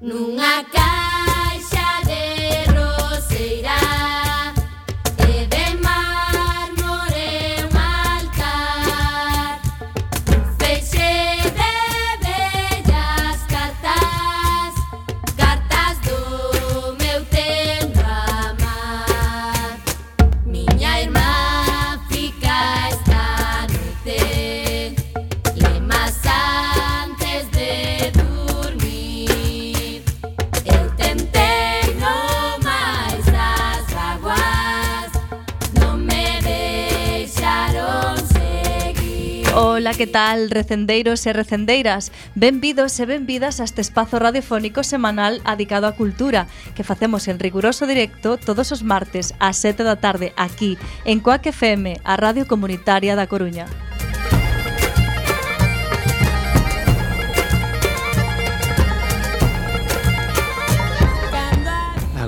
Nunca que tal, recendeiros e recendeiras? Benvidos e benvidas a este espazo radiofónico semanal adicado á cultura que facemos en riguroso directo todos os martes ás 7 da tarde aquí en Coac FM, a Radio Comunitaria da Coruña.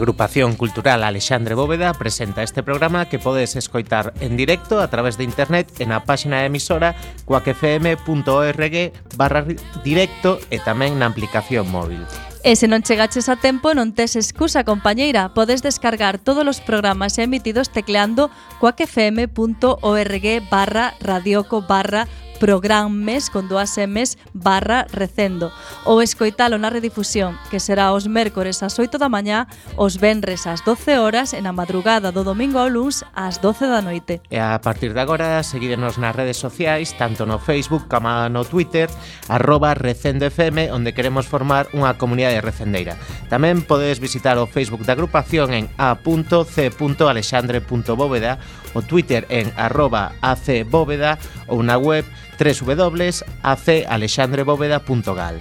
Agrupación Cultural Alexandre Bóveda presenta este programa que podes escoitar en directo a través de internet en a páxina de emisora coacfm.org barra directo e tamén na aplicación móvil. E se non chegaches a tempo, non tes excusa, compañeira. Podes descargar todos os programas emitidos tecleando coacfm.org barra radioco barra programmes con dúas M's barra recendo ou escoitalo na redifusión que será os mércores ás 8 da mañá, os venres ás 12 horas e na madrugada do domingo ao luns ás 12 da noite. E a partir de agora seguídenos nas redes sociais tanto no Facebook como no Twitter arroba recendo FM onde queremos formar unha comunidade recendeira. Tamén podedes visitar o Facebook da agrupación en a.c.alexandre.bóveda o Twitter en arroba acbóveda ou na web www.acalexandrebóveda.gal.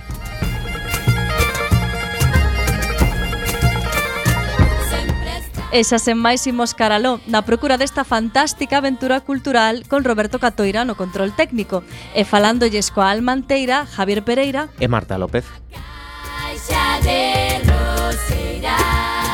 E xa sen máis imos caraló na procura desta fantástica aventura cultural con Roberto Catoira no control técnico e falándolles coa Almanteira, Javier Pereira e Marta López. Caixa de roseira.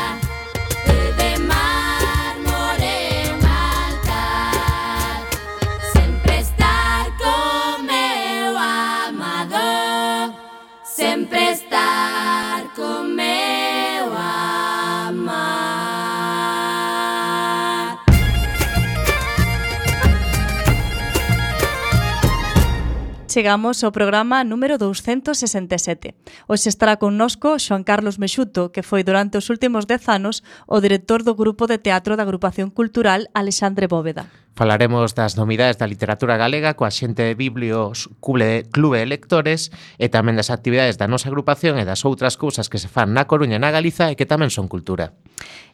chegamos ao programa número 267. Hoxe estará connosco Xoan Carlos Mexuto, que foi durante os últimos 10 anos o director do grupo de teatro da agrupación cultural Alexandre Bóveda. Falaremos das novidades da literatura galega coa xente de Biblios Clube, Clube de Lectores e tamén das actividades da nosa agrupación e das outras cousas que se fan na Coruña e na Galiza e que tamén son cultura.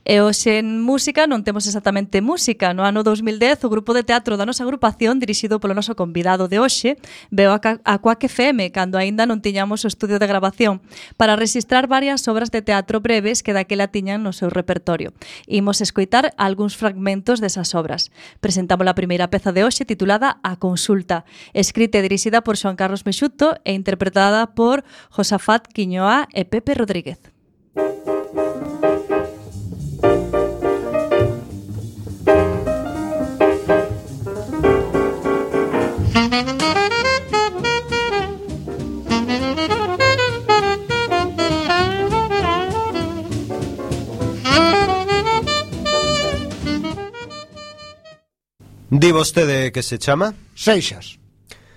E hoxe en música non temos exactamente música. No ano 2010, o grupo de teatro da nosa agrupación, dirixido polo noso convidado de hoxe, veo a, a Quack FM, cando aínda non tiñamos o estudio de grabación, para registrar varias obras de teatro breves que daquela tiñan no seu repertorio. Imos escoitar algúns fragmentos desas obras. Presentamos a primeira peza de hoxe titulada A Consulta, escrita e dirixida por Xoan Carlos Mexuto e interpretada por Josafat Quiñoa e Pepe Rodríguez. Di vostede que se chama? Seixas.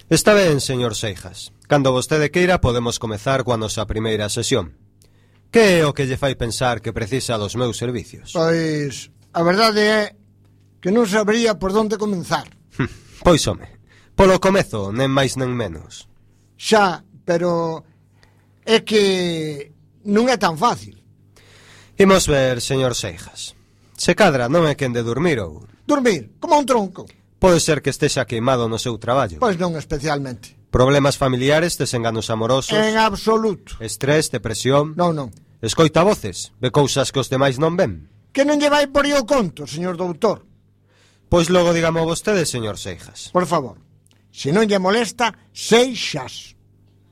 Está ben, señor Seixas. Cando vostede queira podemos comezar coa nosa primeira sesión. Que é o que lle fai pensar que precisa dos meus servicios? Pois, a verdade é que non sabría por onde comenzar. Hm, pois, home, polo comezo, nen máis nen menos. Xa, pero é que non é tan fácil. Imos ver, señor Seixas. Se cadra non é quen de dormir ou... Dormir, como un tronco. Pode ser que estexa queimado no seu traballo. Pois non especialmente. Problemas familiares, desenganos amorosos. En absoluto. Estrés, depresión. Non, non. Escoita voces, ve cousas que os demais non ven. Que non lle vai por o conto, señor doutor. Pois logo digamo vostede, señor Seixas. Por favor, se non lle molesta, Seixas.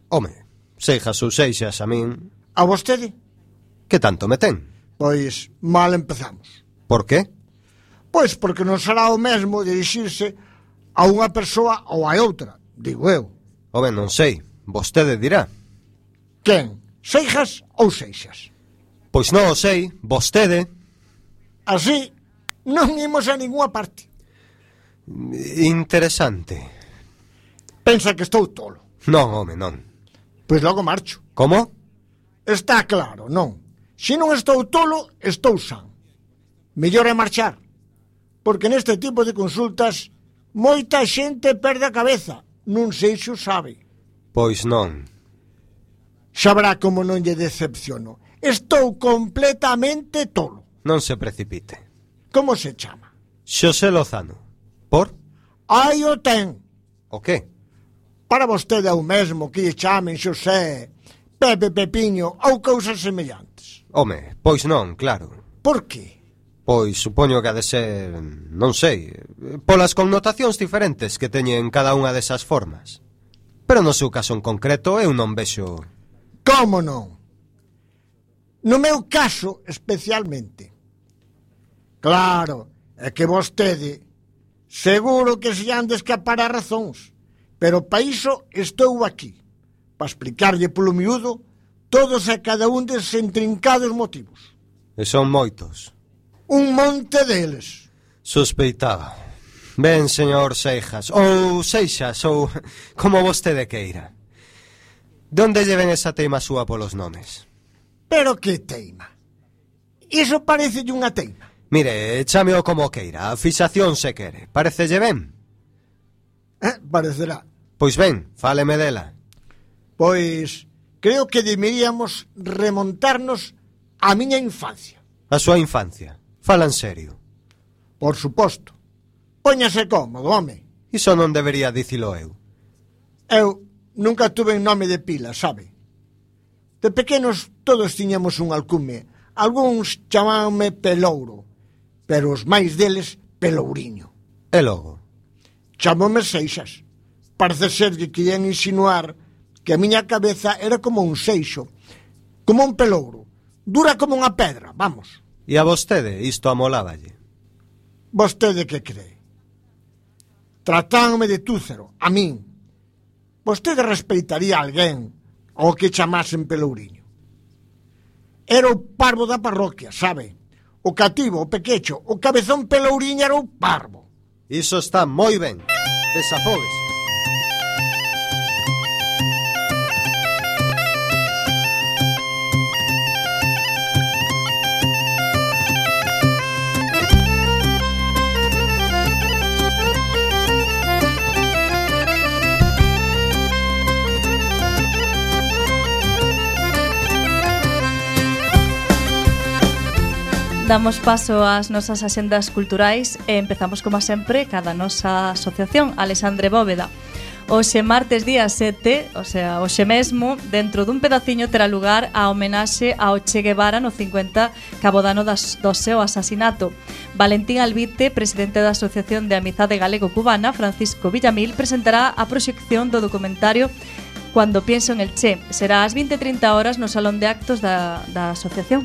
Home, Seixas ou Seixas a min... A vostede? Que tanto me ten? Pois mal empezamos. Por que? Pois porque non será o mesmo dirixirse a unha persoa ou a outra, digo eu. Home, non sei, vostede dirá. Quen? Seixas ou Seixas? Pois non o sei, vostede. Así non imos a ninguna parte. Interesante. Pensa que estou tolo. Non, home, non. Pois logo marcho. Como? Está claro, non. Se non estou tolo, estou san. Mellor é marchar porque neste tipo de consultas moita xente perde a cabeza, non sei se o sabe. Pois non. Sabrá como non lle decepciono. Estou completamente tolo. Non se precipite. Como se chama? Xosé Lozano. Por? Aí o ten. O que? Para vostede é o mesmo que lle chamen Xosé, Pepe Pepiño ou cousas semellantes. Home, pois non, claro. Por que? Pois supoño que ha de ser, non sei, polas connotacións diferentes que teñen cada unha desas formas. Pero no seu caso en concreto eu non vexo... Como non? No meu caso especialmente. Claro, é que vostede seguro que se han de escapar a razóns, pero pa iso estou aquí, para explicarlle polo miúdo todos e cada un des entrincados motivos. E son moitos un monte deles. Sospeitaba. Ben, señor Seixas, ou Seixas, ou como vostede queira. Donde lleven esa teima súa polos nomes? Pero que teima? Iso parece unha teima. Mire, chameo como queira, a fixación se quere. Parecelle ben? Eh, parecerá. Pois ben, fáleme dela. Pois creo que deberíamos remontarnos á miña infancia. A súa infancia? Falan serio. Por suposto. Póñase cómodo, home. Iso non debería dicilo eu. Eu nunca tuve un nome de pila, sabe? De pequenos todos tiñamos un alcume. Algúns chamábanme Pelouro, pero os máis deles Pelouriño. E logo? Chamome Seixas. Parece ser que querían insinuar que a miña cabeza era como un seixo, como un pelouro, dura como unha pedra, vamos. E a vostede isto amoláballe. Vostede que cree? Tratándome de túcero, a min. Vostede respeitaría a alguén ao que chamasen pelouriño. Era o parvo da parroquia, sabe? O cativo, o pequecho, o cabezón pelouriño era o parvo. Iso está moi ben. Desafóguese. Damos paso ás nosas axendas culturais e empezamos, como sempre, cada nosa asociación, Alexandre Bóveda. Oxe martes día 7, o sea, oxe mesmo, dentro dun pedaciño terá lugar a homenaxe ao Che Guevara no 50 cabodano das, do seu asasinato. Valentín Albite, presidente da Asociación de Amizade Galego-Cubana, Francisco Villamil, presentará a proxección do documentario Cuando pienso en el Che, será ás 20:30 horas no Salón de Actos da, da Asociación.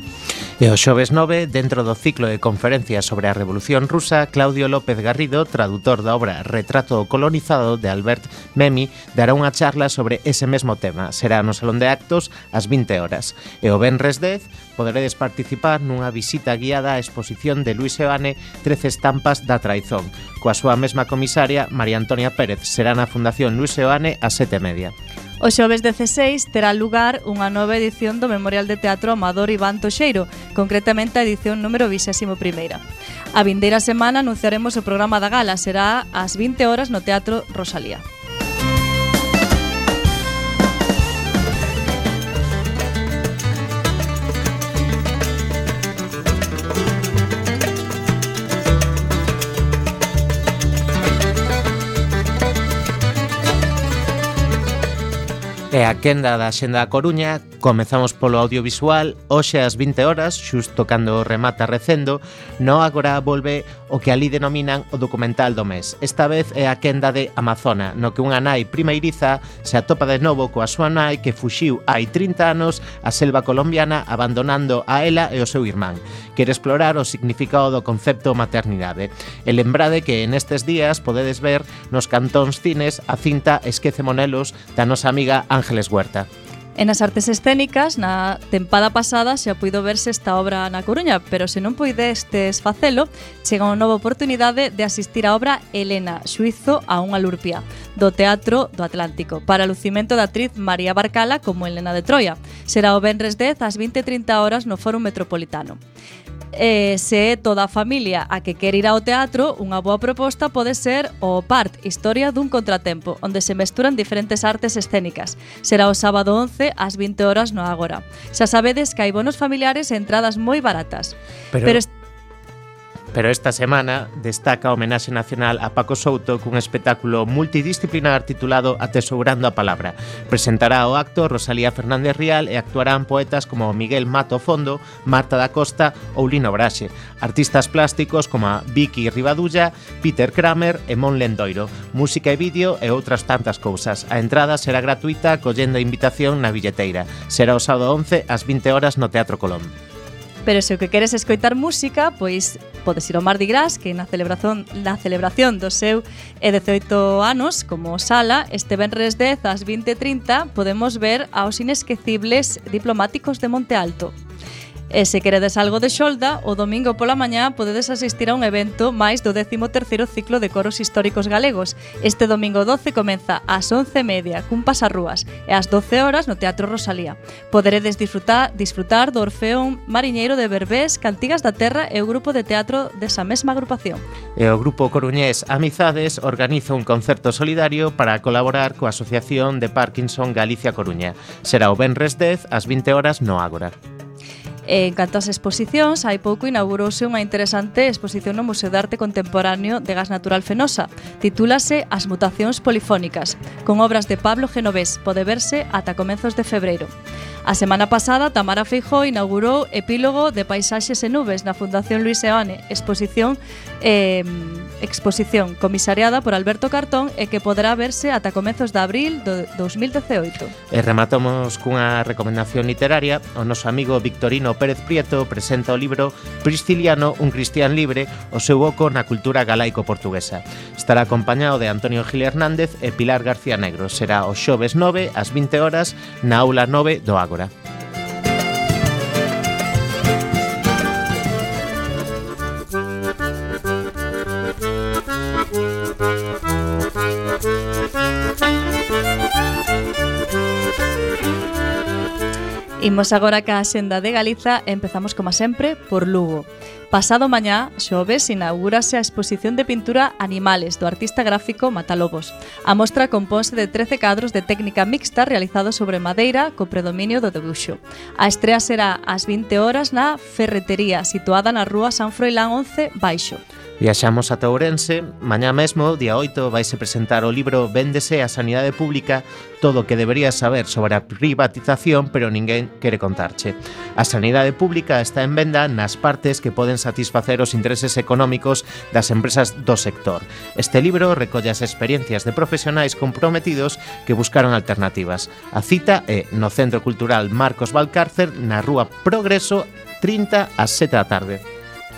E o xoves 9, dentro do ciclo de conferencias sobre a Revolución Rusa, Claudio López Garrido, tradutor da obra Retrato colonizado de Albert Memmi, dará unha charla sobre ese mesmo tema. Será no Salón de Actos ás 20 horas. E o Benres 10 poderedes participar nunha visita guiada á exposición de Luis Evane 13 estampas da traizón. Coa súa mesma comisaria, María Antonia Pérez, será na Fundación Luis Evane a 7:30. media. O xoves 16 terá lugar unha nova edición do Memorial de Teatro Amador Iván Toxeiro, concretamente a edición número 21. A vindeira semana anunciaremos o programa da gala, será ás 20 horas no Teatro Rosalía. e a quenda da Xenda da Coruña Comezamos polo audiovisual, hoxe ás 20 horas, xusto cando remata recendo, no agora volve o que ali denominan o documental do mes. Esta vez é a quenda de Amazona, no que unha nai primeiriza se atopa de novo coa súa nai que fuxiu hai 30 anos a selva colombiana abandonando a ela e o seu irmán. Quere explorar o significado do concepto maternidade. E lembrade que nestes días podedes ver nos cantóns cines a cinta Esquece Monelos da nosa amiga Ángeles Huerta. E nas artes escénicas, na tempada pasada xa puido verse esta obra na Coruña, pero se non poidestes facelo, chega unha nova oportunidade de asistir á obra Elena, Suizo a unha lurpia, do Teatro do Atlántico, para lucimento da actriz María Barcala como Elena de Troia. Será o Benres 10 ás 20.30 horas no Fórum Metropolitano. E se é toda a familia a que quer ir ao teatro, unha boa proposta pode ser o PART, Historia dun contratempo, onde se mesturan diferentes artes escénicas. Será o sábado 11 ás 20 horas no Ágora. Xa sabedes que hai bonos familiares e entradas moi baratas. Pero, Pero Pero esta semana destaca a homenaxe nacional a Paco Souto cun espectáculo multidisciplinar titulado Atesourando a Palabra. Presentará o acto Rosalía Fernández Rial e actuarán poetas como Miguel Mato Fondo, Marta da Costa ou Lino Braxe, artistas plásticos como Vicky Rivadulla, Peter Kramer e Mon Lendoiro, música e vídeo e outras tantas cousas. A entrada será gratuita collendo a invitación na billeteira. Será o sábado 11 ás 20 horas no Teatro Colón. Pero se o que queres escoitar música, pois podes ir ao Mardi Gras, que na celebración na celebración do seu e 18 anos como sala, este venres 10 ás 20:30 podemos ver aos inesquecibles diplomáticos de Monte Alto. E se queredes algo de xolda, o domingo pola mañá podedes asistir a un evento máis do 13º ciclo de coros históricos galegos. Este domingo 12 comeza ás 11:30 cun pasarrúas e ás 12 horas no Teatro Rosalía. Poderedes disfrutar disfrutar do Orfeón Mariñeiro de Berbés, Cantigas da Terra e o grupo de teatro desa mesma agrupación. E o grupo coruñés Amizades organiza un concerto solidario para colaborar coa Asociación de Parkinson Galicia Coruña. Será o Benres 10 ás 20 horas no Ágora. En canto ás exposicións, hai pouco inaugurouse unha interesante exposición no Museo de Arte Contemporáneo de Gas Natural Fenosa. Titúlase As mutacións polifónicas, con obras de Pablo Genovés, pode verse ata comezos de febreiro. A semana pasada, Tamara Feijó inaugurou Epílogo de Paisaxes e Nubes na Fundación Luis Eoane, exposición eh, exposición comisariada por Alberto Cartón e que poderá verse ata comezos de abril do 2018. E rematamos cunha recomendación literaria. O noso amigo Victorino Pérez Prieto presenta o libro Prisciliano, un cristián libre, o seu oco na cultura galaico-portuguesa. Estará acompañado de Antonio Gil Hernández e Pilar García Negro. Será o xoves 9 ás 20 horas na aula 9 do Ágora. Imos agora ca Xenda de Galiza e empezamos, como sempre, por Lugo. Pasado mañá, xoves, inaugúrase a exposición de pintura Animales do artista gráfico Matalobos. A mostra compónse de 13 cadros de técnica mixta realizados sobre madeira co predominio do debuxo. A estrea será ás 20 horas na ferretería situada na rúa San Froilán 11 Baixo. Viaxamos ata Ourense, mañá mesmo, día 8, vaise presentar o libro Véndese a Sanidade Pública todo o que deberías saber sobre a privatización pero ninguén quere contarche. A sanidade pública está en venda nas partes que poden satisfacer os intereses económicos das empresas do sector. Este libro recolle as experiencias de profesionais comprometidos que buscaron alternativas. A cita é no Centro Cultural Marcos Valcárcer, na Rúa Progreso, 30 ás 7 da tarde.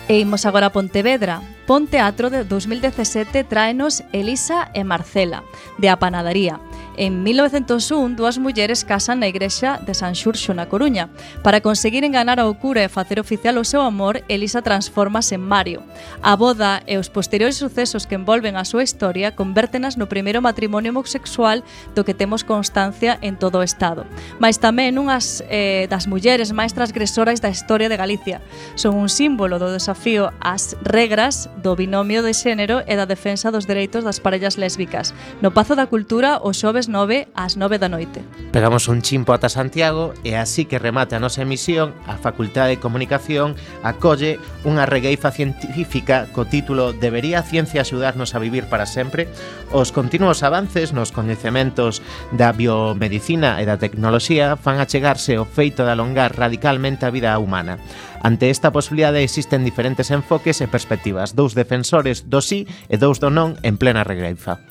E imos agora a Pontevedra. Pon Teatro de 2017 tráenos Elisa e Marcela, de A Panadería. En 1901, dúas mulleres casan na igrexa de San Xurxo na Coruña. Para conseguir enganar ao cura e facer oficial o seu amor, Elisa transformase en Mario. A boda e os posteriores sucesos que envolven a súa historia convértenas no primeiro matrimonio homosexual do que temos constancia en todo o Estado. Mas tamén unhas eh, das mulleres máis transgresoras da historia de Galicia. Son un símbolo do desafío ás regras do binomio de xénero e da defensa dos dereitos das parellas lésbicas. No Pazo da Cultura, o xoves 9 ás 9 da noite. Pegamos un chimpo ata Santiago e así que remate a nosa emisión, a Facultade de Comunicación acolle unha regueifa científica co título Debería a ciencia axudarnos a vivir para sempre? Os continuos avances nos coñecementos da biomedicina e da tecnoloxía fan achegarse o feito de alongar radicalmente a vida humana. Ante esta posibilidade existen diferentes enfoques e perspectivas, dous defensores do sí e dous do non en plena regreifa.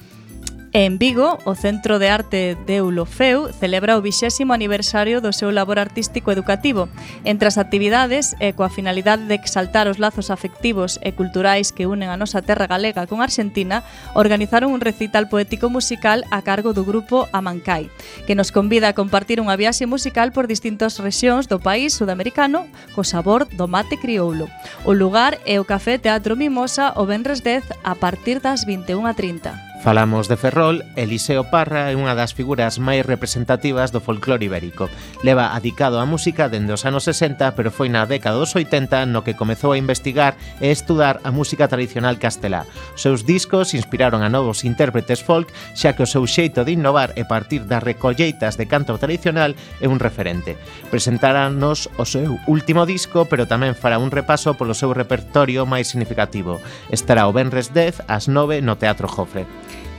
E en Vigo, o Centro de Arte de Ulofeu celebra o vixésimo aniversario do seu labor artístico educativo. Entre as actividades e coa finalidade de exaltar os lazos afectivos e culturais que unen a nosa terra galega con Argentina, organizaron un recital poético musical a cargo do grupo Amancai, que nos convida a compartir unha viaxe musical por distintas rexións do país sudamericano co sabor do mate crioulo. O lugar é o Café Teatro Mimosa o Benres 10 a partir das 21.30. Falamos de Ferrol, Eliseo Parra é unha das figuras máis representativas do folclore ibérico. Leva adicado á música dende os anos 60, pero foi na década dos 80 no que comezou a investigar e estudar a música tradicional castelá. Os seus discos inspiraron a novos intérpretes folk, xa que o seu xeito de innovar e partir das recolleitas de canto tradicional é un referente. Presentarános o seu último disco, pero tamén fará un repaso polo seu repertorio máis significativo. Estará o Benres 10 ás 9 no Teatro Jofre.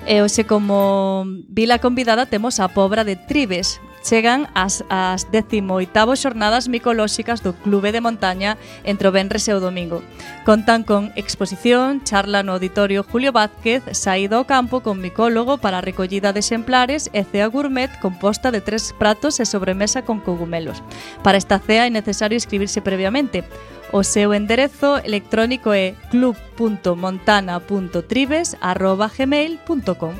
E hoxe como vila convidada temos a Pobra de Tribes. Chegan as, as 18 xornadas micolóxicas do Clube de Montaña entre o Benres e o Domingo. Contan con exposición, charla no auditorio Julio Vázquez, saída ao campo con micólogo para a recollida de exemplares e cea gourmet composta de tres pratos e sobremesa con cogumelos. Para esta cea é necesario inscribirse previamente. O seu enderezo electrónico é club.montana.tribes@gmail.com.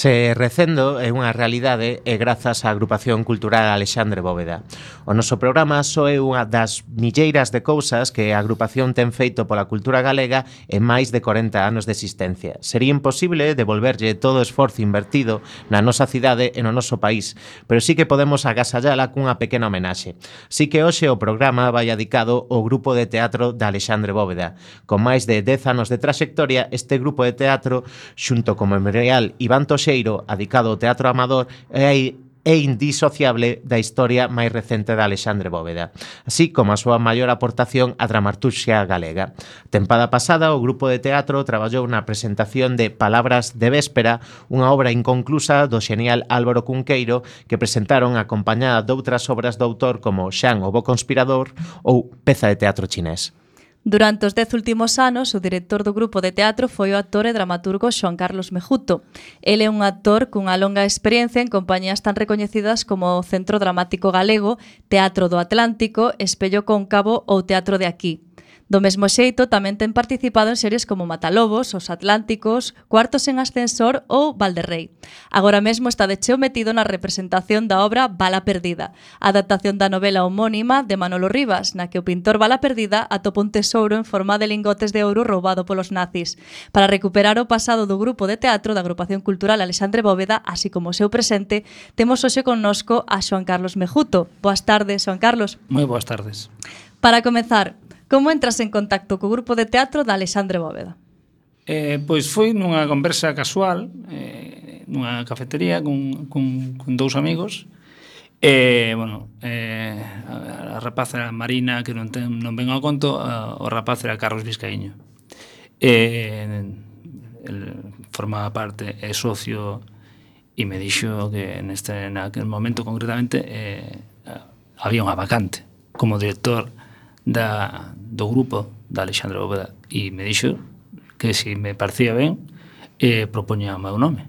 Se recendo é unha realidade e grazas á agrupación cultural Alexandre Bóveda. O noso programa só é unha das milleiras de cousas que a agrupación ten feito pola cultura galega en máis de 40 anos de existencia. Sería imposible devolverlle todo o esforzo invertido na nosa cidade e no noso país, pero sí que podemos agasallala cunha pequena homenaxe. Sí que hoxe o programa vai adicado ao grupo de teatro de Alexandre Bóveda. Con máis de 10 anos de traxectoria, este grupo de teatro, xunto co Memorial Iván Toxe, Teixeiro, adicado ao teatro amador é é indisociable da historia máis recente de Alexandre Bóveda, así como a súa maior aportación á dramaturxia galega. Tempada pasada, o grupo de teatro traballou na presentación de Palabras de Véspera, unha obra inconclusa do xenial Álvaro Cunqueiro que presentaron acompañada doutras obras do autor como Xan o Bo Conspirador ou Peza de Teatro Chinés. Durante os dez últimos anos, o director do grupo de teatro foi o actor e dramaturgo Xoan Carlos Mejuto. Ele é un actor cunha longa experiencia en compañías tan recoñecidas como o Centro Dramático Galego, Teatro do Atlántico, Espello Cóncavo ou Teatro de Aquí. Do mesmo xeito, tamén ten participado en series como Matalobos, Os Atlánticos, Cuartos en Ascensor ou Valderrey. Agora mesmo está de cheo metido na representación da obra Bala Perdida, adaptación da novela homónima de Manolo Rivas, na que o pintor Bala Perdida atopa un tesouro en forma de lingotes de ouro roubado polos nazis. Para recuperar o pasado do grupo de teatro da agrupación cultural Alexandre Bóveda, así como o seu presente, temos hoxe connosco a Xoan Carlos Mejuto. Boas tardes, Xoan Carlos. Moi boas tardes. Para comezar, Como entras en contacto co grupo de teatro da Alexandre Bóveda? Eh, pois foi nunha conversa casual, eh, nunha cafetería cun, cun, cun dous amigos, E, eh, bueno, eh, a, a rapaz era Marina, que non, ten, non ven ao conto, a, o rapaz era Carlos Vizcaíño. E, eh, el formaba parte, é socio, e me dixo que neste, naquel momento concretamente eh, había unha vacante como director da, do grupo da Alexandre Bóveda e me dixo que se si me parecía ben eh, propoña o meu nome.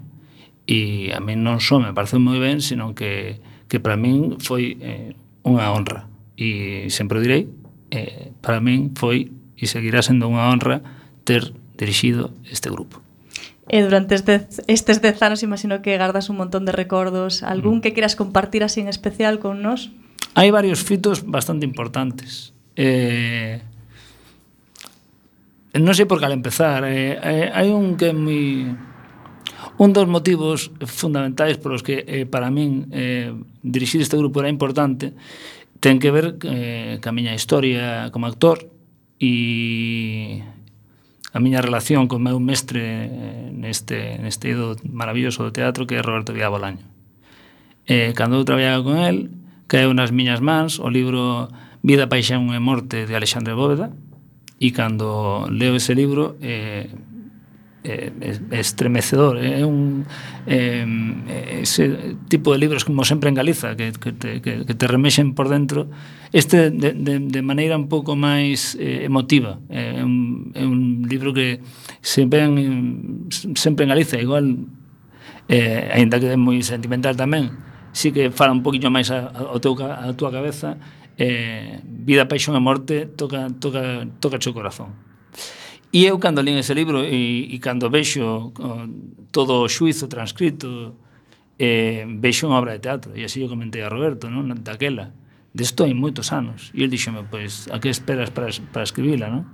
E a mí non só me pareceu moi ben senón que, que para min foi eh, unha honra. E sempre o direi eh, para min foi e seguirá sendo unha honra ter dirixido este grupo. E durante estes, estes dez anos imagino que gardas un montón de recordos. Algún mm. que queras compartir así en especial con nós? Hai varios fitos bastante importantes. Eh, non sei por cal empezar. Eh, eh, hai un que mi un dos motivos fundamentais polos que eh, para min eh, dirixir este grupo era importante ten que ver eh, ca miña historia como actor e a miña relación con meu mestre eh, neste, neste ido maravilloso do teatro que é Roberto Villa Bolaño. Eh, cando eu traballaba con el, caeu nas miñas mans o libro Vida, Paixón e Morte de Alexandre Bóveda, e cando leo ese libro eh, eh, estremecedor eh, é eh, un eh, ese tipo de libros como sempre en Galiza que, que, te, que, que te remexen por dentro este de, de, de maneira un pouco máis eh, emotiva. Eh, é eh, un, é un libro que se ven sempre en Galiza igual eh, ainda que é moi sentimental tamén sí que fala un poquinho máis a, a, a, teu, a túa cabeza eh, Vida, Paixón e Morte toca, toca, toca o corazón. E eu cando lín ese libro e, e cando vexo todo o xuizo transcrito eh, vexo unha obra de teatro e así eu comentei a Roberto non? daquela desto hai moitos anos e el dixome, pois, a que esperas para, para escribila non?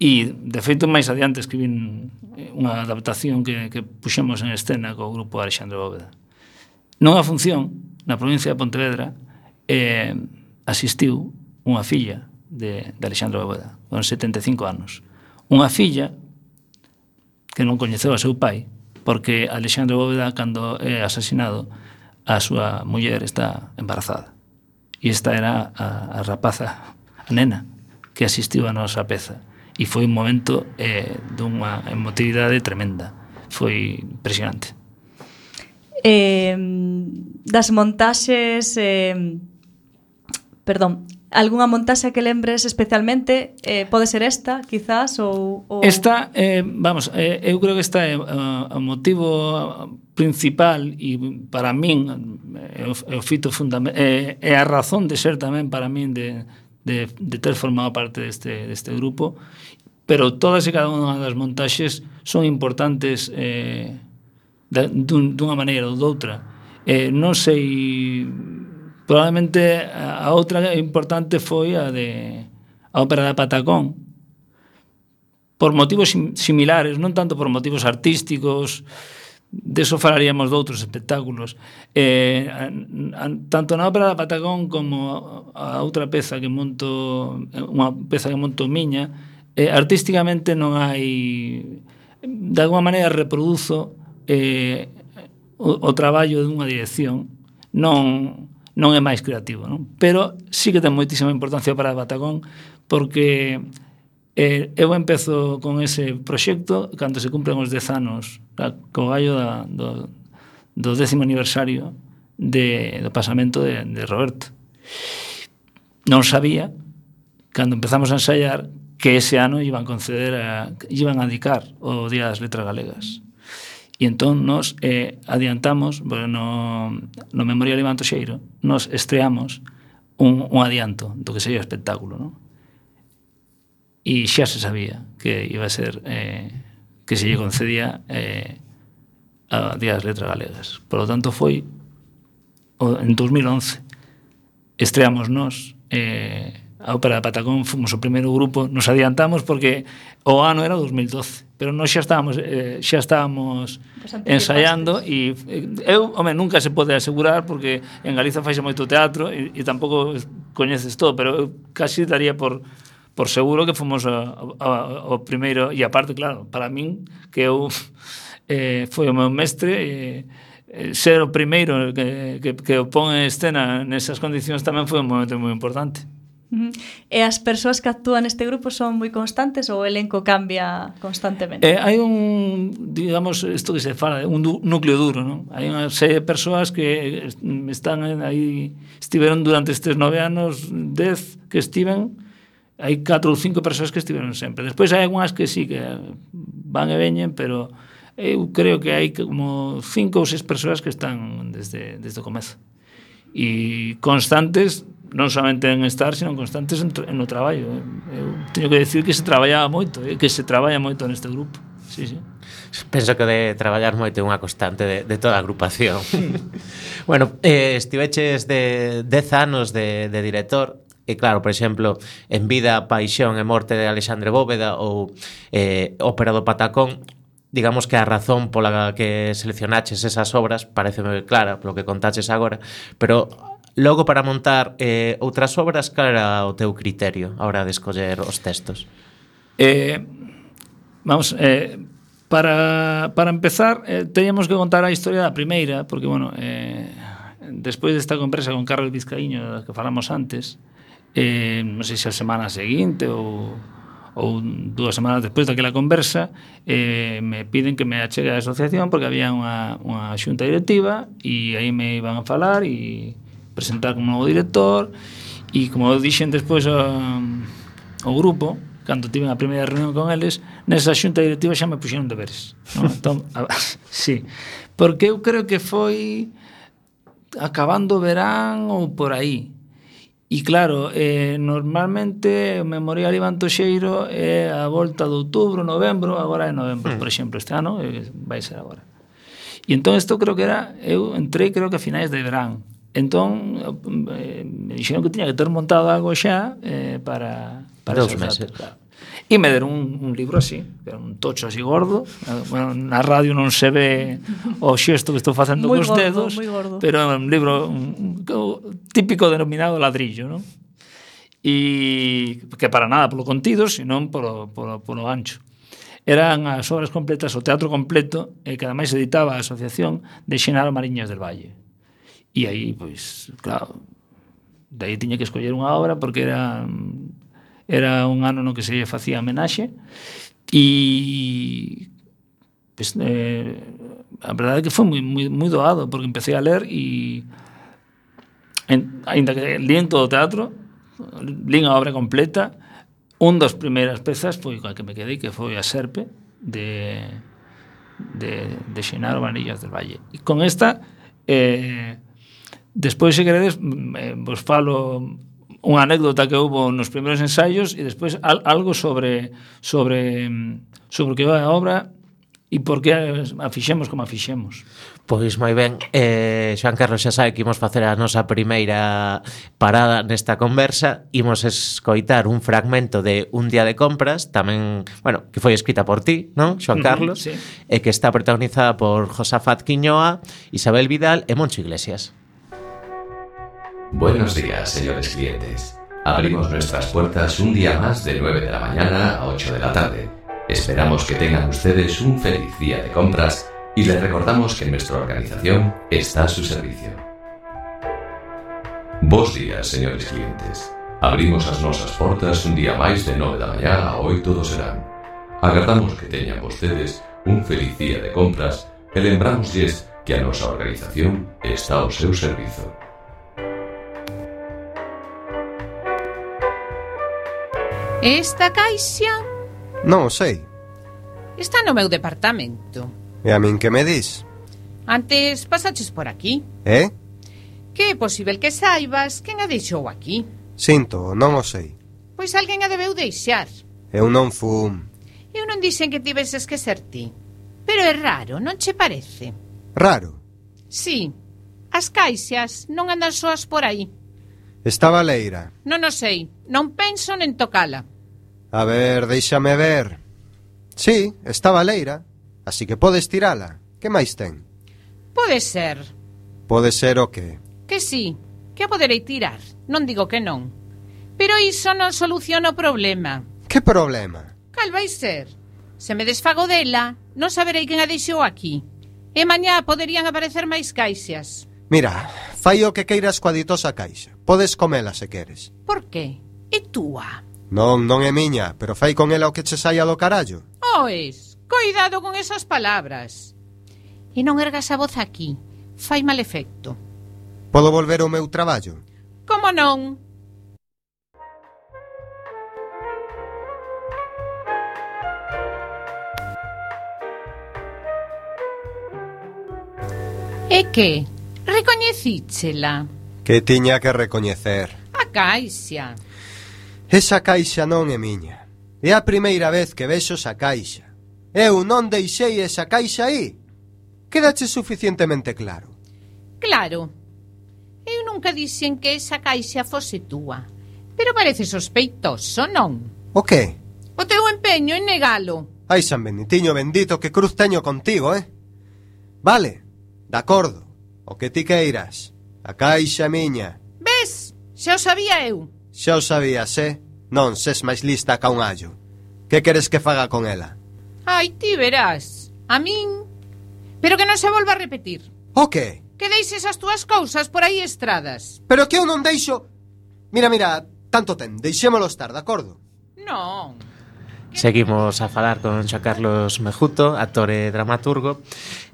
e de feito máis adiante escribín eh, unha adaptación que, que puxemos en escena co grupo Alexandre Bóveda non a función na provincia de Pontevedra eh, asistiu unha filla de, de Alexandre Bóveda, con 75 anos. Unha filla que non coñeceu a seu pai, porque Alexandre Bóveda, cando é asesinado, a súa muller está embarazada. E esta era a, a rapaza, a nena, que asistiu a nosa peza. E foi un momento eh, dunha emotividade tremenda. Foi impresionante. Eh, das montaxes... Eh perdón, algunha montaxe que lembres especialmente? Eh, pode ser esta, quizás? Ou, ou... Esta, eh, vamos, eh, eu creo que esta é uh, o motivo principal e para min é o, é o fito fundamental é, eh, é a razón de ser tamén para min de, de, de ter formado parte deste, deste grupo pero todas e cada unha das montaxes son importantes eh, dun, dunha maneira ou doutra eh, non sei Probablemente eh, a outra importante foi a de a ópera da Patacón por motivos similares, non tanto por motivos artísticos, deso falaríamos de outros espectáculos. Eh, tanto na ópera da Patagón como a outra peza que monto, unha peza que monto miña, eh, artísticamente non hai de alguma maneira reproduzo eh, o, o traballo dunha dirección non non é máis creativo, non? Pero sí que ten moitísima importancia para Batagón porque eh, eu empezo con ese proxecto cando se cumplen os 10 anos co gallo da, do, do décimo aniversario de, do pasamento de, de Roberto. Non sabía, cando empezamos a ensaiar, que ese ano iban conceder a, iban a dedicar o Día das Letras Galegas. E entón nos eh, adiantamos, bueno, no, no Memorial Iván Toxeiro, nos estreamos un, un adianto do que sería o espectáculo, non? E xa se sabía que iba a ser eh, que se lle concedía eh, a Día das Letras Galegas. Por lo tanto, foi o, en 2011 estreamos nos eh, a Ópera de Patacón, fomos o primeiro grupo, nos adiantamos porque o ano era 2012 pero nós xa estábamos eh, xa estábamos pues ensaiando e eh, eu, home, nunca se pode asegurar porque en Galiza faixe moito teatro e, e tampouco coñeces todo, pero eu casi daría por por seguro que fomos ao primeiro e aparte, claro, para min que eu eh, foi o meu mestre e eh, ser o primeiro que, que, que o pon en escena nesas condicións tamén foi un momento moi importante. E as persoas que actúan neste grupo son moi constantes ou o elenco cambia constantemente? Eh, hai un, digamos, isto que se fala, un núcleo duro, non? Hai unha serie de persoas que están aí, estiveron durante estes nove anos, dez que estiven, hai catro ou cinco persoas que estiveron sempre. Despois hai algunhas que sí, que van e veñen, pero eu creo que hai como cinco ou seis persoas que están desde, desde o comezo. E constantes non somente en estar, sino constantes en, en no traballo. Eu teño que decir que se traballaba moito, eh, que se traballa moito neste grupo. Sí, sí. Penso que de traballar moito é unha constante de, de toda a agrupación. bueno, eh, estiveches de 10 anos de, de director, E claro, por exemplo, en vida, paixón e morte de Alexandre Bóveda ou eh, ópera do Patacón, digamos que a razón pola que seleccionaches esas obras pareceme clara polo que contaches agora, pero Logo, para montar eh, outras obras, cal era o teu criterio a hora de escoller os textos? Eh, vamos, eh, para, para empezar, eh, teníamos que contar a historia da primeira, porque, bueno, eh, despois desta conversa con Carlos Vizcaíño, da que falamos antes, eh, non sei se a semana seguinte ou ou dúas semanas despois daquela conversa eh, me piden que me achegue á asociación porque había unha, unha xunta directiva e aí me iban a falar e presentar como novo director e como dixen despois a, ao grupo cando tive a primeira reunión con eles, nesa xunta directiva xa me puxeron deberes. Non? Entón, a, sí, porque eu creo que foi acabando o verán ou por aí. E claro, eh, normalmente o Memorial Iván Toxeiro é a volta de outubro, novembro, agora é novembro, hmm. por exemplo, este ano eh, vai ser agora. E entón isto creo que era, eu entrei creo que a finais de verán. Entón, eh, me dixeron que tiña que ter montado algo xa eh, para... para Dos meses. Datas, E me deron un, un libro así, que era un tocho así gordo. Bueno, na radio non se ve o xesto que estou facendo moi cos gordo, dedos, gordo. pero é un libro un, un, típico denominado ladrillo, non? E que para nada polo contido, senón polo, polo, polo ancho. Eran as obras completas, o teatro completo, e que ademais editaba a Asociación de Xenaro Mariñas del Valle. E aí, pois, claro, daí tiña que escoller unha obra porque era era un ano no que se lle facía homenaxe e pues, eh, a verdade é que foi moi, moi, moi doado porque empecé a ler e en, ainda que en todo o teatro lín a obra completa un das primeiras pezas foi coa que me quedei que foi a Serpe de de, de Xenaro Vanillas del Valle. E con esta eh, Despois, se queredes, mm, eh, vos falo unha anécdota que houve nos primeiros ensaios e despois al, algo sobre sobre mm, sobre o que vai a obra e por que a fixemos como a fixemos. Pois moi ben, eh, Xoan Carlos xa sabe que imos facer a nosa primeira parada nesta conversa, imos escoitar un fragmento de Un día de compras, tamén, bueno, que foi escrita por ti, non, Xoan Carlos, uh -huh, sí. e que está protagonizada por Josafat Quiñoa, Isabel Vidal e Moncho Iglesias. Buenos días, señores clientes. Abrimos nuestras puertas un día más de 9 de la mañana a 8 de la tarde. Esperamos que tengan ustedes un feliz día de compras y les recordamos que nuestra organización está a su servicio. Bos días, señores clientes. Abrimos as nosas portas un día máis de 9 da mañá a 8 do serán. Agardamos que teñan vostedes un feliz día de compras e lembramosles que a nosa organización está ao seu servizo. Esta caixa? Non sei. Está no meu departamento. E a min que me dis? Antes pasaches por aquí. Eh? Que é posible que saibas quen a deixou aquí. Sinto, non o sei. Pois alguén a debeu deixar. Eu non fum. Eu non dixen que tiveses que ser ti. Pero é raro, non che parece? Raro? Sí. As caixas non andan soas por aí. Estaba leira. Non o sei. Non penso nen tocala. A ver, déixame ver. Sí, está baleira, así que podes tirala. Que máis ten? Pode ser. Pode ser o que? Que sí, que a poderei tirar. Non digo que non. Pero iso non soluciona o problema. Que problema? Cal vai ser? Se me desfago dela, non saberei quen a deixou aquí. E mañá poderían aparecer máis caixas. Mira, fai o que queiras coa ditosa caixa. Podes comela se queres. Por que? É túa. Non, non é miña, pero fai con ela o que che saia do carallo. Ois, coidado con esas palabras. E non ergas a voz aquí, fai mal efecto. Podo volver ao meu traballo? Como non? E que? Recoñecíchela? Que tiña que recoñecer? A caixa. Esa caixa non é miña. É a primeira vez que vexo esa caixa. Eu non deixei esa caixa aí. Quédache suficientemente claro. Claro. Eu nunca dixen que esa caixa fose túa. Pero parece sospeitoso, non? O que? O teu empeño en negalo. Ai, San Benitiño bendito, que cruz teño contigo, eh? Vale, de acordo. O que ti queiras. A caixa miña. Ves? Xa o sabía eu. Xa o sabías, eh? Non ses máis lista ca un allo. Que queres que faga con ela? Ai, ti verás. A min... Pero que non se volva a repetir. O que? Que deixes as túas cousas por aí estradas. Pero que eu non deixo... Mira, mira, tanto ten. Deixémolo estar, de acordo? Non. Seguimos a falar con Xa Carlos Mejuto, actor e dramaturgo.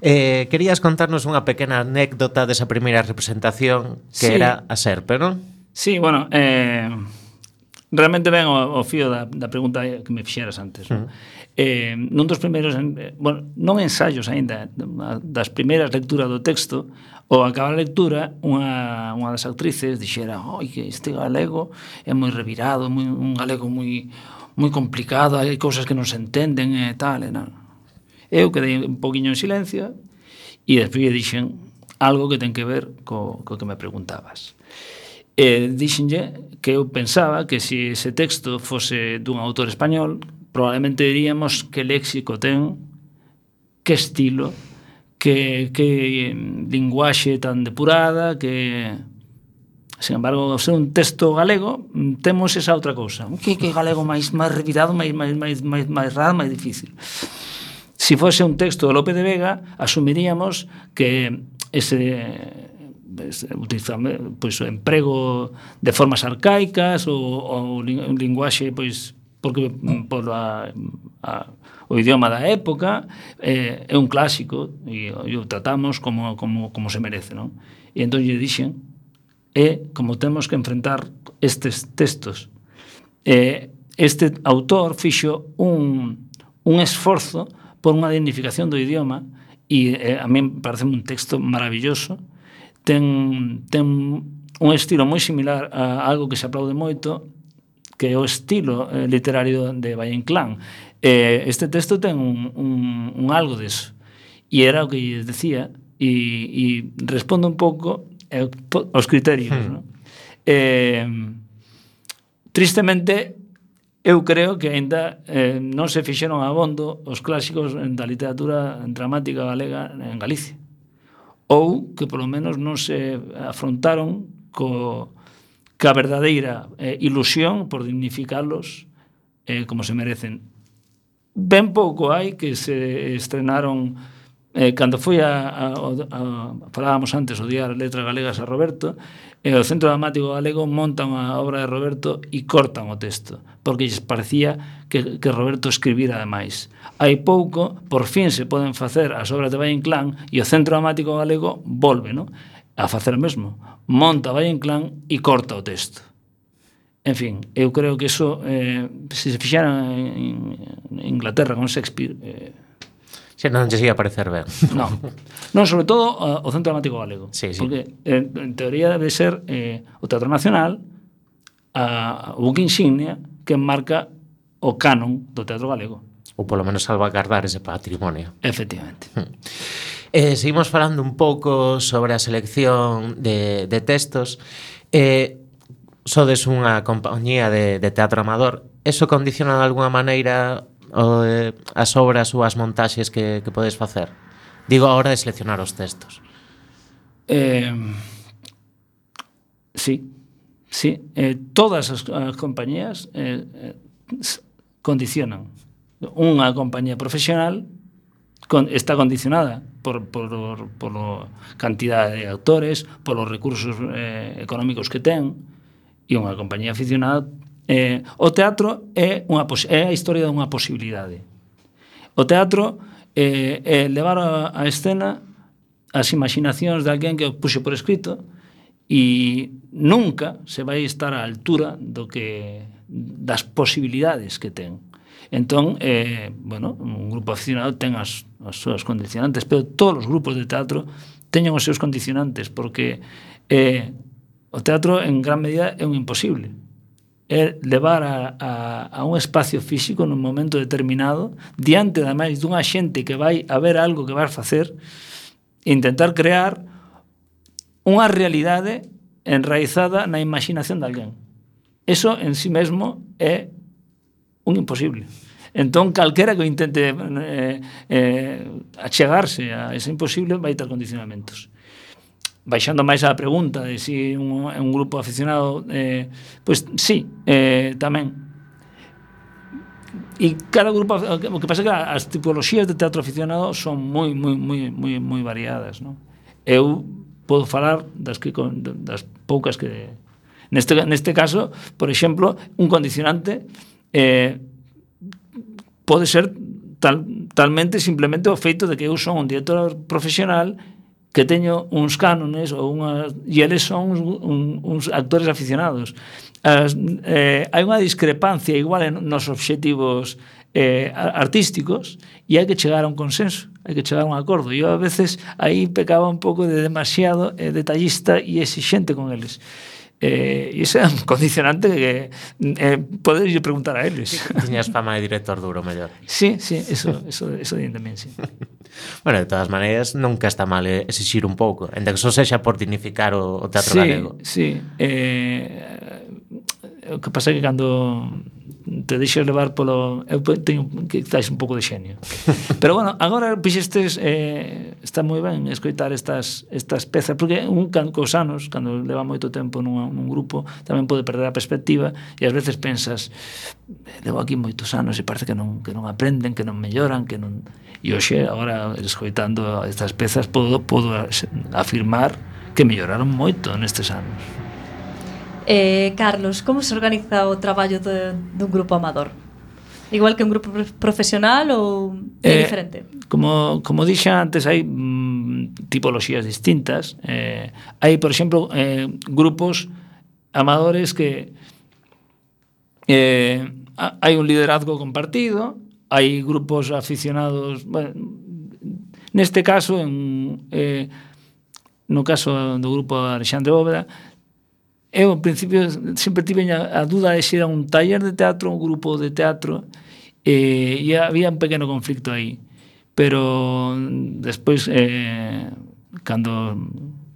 Eh, querías contarnos unha pequena anécdota desa primeira representación que sí. era a Serpe, non? Sí, bueno, eh, realmente ven o, o fío da, da pregunta que me fixeras antes. Uh -huh. eh, nun dos primeiros, eh, bueno, non ensaios aínda, das primeiras lecturas do texto, ao acabar a lectura, unha, unha das actrices dixera, oi, que este galego é moi revirado, moi, un galego moi moi complicado, hai cousas que non se entenden e tal, e non. Eu quedei un poquinho en silencio e despois dixen algo que ten que ver co, co que me preguntabas. E dixenlle que eu pensaba que se ese texto fose dun autor español, probablemente diríamos que léxico ten, que estilo, que, que linguaxe tan depurada, que... Sin embargo, ao ser un texto galego, temos esa outra cousa. Que, que galego máis máis revirado, máis, máis, máis, máis, máis raro, máis difícil. Se si fose un texto de Lope de Vega, asumiríamos que ese utilizan pois, o emprego de formas arcaicas ou, ou linguaxe pois, porque mm, por a, a, o idioma da época eh, é un clásico e, e o tratamos como, como, como se merece non? e entón lle dixen é como temos que enfrentar estes textos eh, este autor fixo un, un esforzo por unha dignificación do idioma e eh, a mí parece un texto maravilloso ten, ten un estilo moi similar a algo que se aplaude moito que é o estilo eh, literario de Valle Inclán. Eh, este texto ten un, un, un algo deso. E era o que lles decía, e, e responde un pouco eh, aos criterios. Hmm. ¿no? Eh, tristemente, eu creo que aínda eh, non se fixeron abondo os clásicos da literatura dramática galega en Galicia ou que polo menos non se afrontaron co, ca verdadeira eh, ilusión por dignificarlos eh, como se merecen. Ben pouco hai que se estrenaron eh, cando foi a, a, a, a falábamos antes o día das letras galegas a Roberto e eh, o Centro Dramático Galego monta unha obra de Roberto e cortan o texto porque lles parecía que, que Roberto escribira ademais. Hai pouco, por fin se poden facer as obras de Valle Inclán e o Centro Dramático Galego volve no? a facer o mesmo. Monta Valle Inclán e corta o texto. En fin, eu creo que eso, eh, se se fixaran en, en Inglaterra con Shakespeare, eh, Se non che ia parecer ben. Non. non, sobre todo uh, o Centro Dramático Galego. Sí, sí. Porque, eh, en teoría, debe ser eh, o Teatro Nacional a uh, buque insignia que marca o canon do Teatro Galego. Ou polo menos salvagardar ese patrimonio. Efectivamente. Hmm. Eh, seguimos falando un pouco sobre a selección de, de textos. Eh, sodes unha compañía de, de teatro amador. Eso condiciona de alguna maneira o, eh, as obras ou as montaxes que, que podes facer? Digo a hora de seleccionar os textos. Eh, sí, sí. Eh, todas as, as compañías eh, eh, condicionan. Unha compañía profesional con, está condicionada por, por, por a cantidad de autores, por os recursos eh, económicos que ten, e unha compañía aficionada Eh, o teatro é, unha, é a historia dunha posibilidade. O teatro eh, é levar a, a escena as imaginacións de alguén que o puxe por escrito e nunca se vai estar á altura do que das posibilidades que ten. Entón, eh, bueno, un grupo aficionado ten as, as súas condicionantes, pero todos os grupos de teatro teñen os seus condicionantes, porque eh, o teatro en gran medida é un imposible é levar a, a, a un espacio físico nun momento determinado diante da máis dunha xente que vai a ver algo que vas facer intentar crear unha realidade enraizada na imaginación de alguén. Eso en sí mesmo é un imposible. Entón calquera que intente eh, eh, achegarse a ese imposible vai ter condicionamentos baixando máis a pregunta de si un, un grupo aficionado eh, pois sí, eh, tamén e cada grupo o que pasa é que as tipoloxías de teatro aficionado son moi moi moi moi moi variadas, non? Eu podo falar das que das poucas que neste neste caso, por exemplo, un condicionante eh, pode ser tal, talmente simplemente o feito de que eu son un director profesional que teño uns cánones ou unhas e eles son uns, un, uns actores aficionados. As, eh, hai unha discrepancia igual en nos obxectivos eh, artísticos e hai que chegar a un consenso, hai que chegar a un acordo. Eu a veces aí pecaba un pouco de demasiado eh, detallista e exixente con eles. Eh, e ese é un condicionante que eh, podes preguntar a eles. Tiñas fama de director duro, mellor. Sí, sí, eso, eso, eso din tamén, sí. bueno, de todas maneiras, nunca está mal exixir un pouco, enda que só sexa por dignificar o, o teatro sí, galego. Sí, sí. Eh, o que pasa é que cando te deixas levar polo... Eu teño que estás un pouco de xenio. Pero bueno, agora pixestes... Eh, está moi ben escoitar estas, estas pezas, porque un can cos anos, cando leva moito tempo nun, nun grupo, tamén pode perder a perspectiva e ás veces pensas eh, levo aquí moitos anos e parece que non, que non aprenden, que non melloran, que non... E hoxe, agora, escoitando estas pezas, podo, podo afirmar que melloraron moito nestes anos. Eh, Carlos, como se organiza o traballo de, dun grupo amador? Igual que un grupo profesional ou é eh, diferente? Como, como dixa antes, hai mm, tipoloxías distintas. Eh, hai, por exemplo, eh, grupos amadores que eh, hai un liderazgo compartido, hai grupos aficionados... Bueno, neste caso, en, eh, no caso do grupo Alexandre Bóveda, eu, en principio, sempre tive a, a dúda de se era un taller de teatro, un grupo de teatro, e, e había un pequeno conflicto aí. Pero despois, eh, cando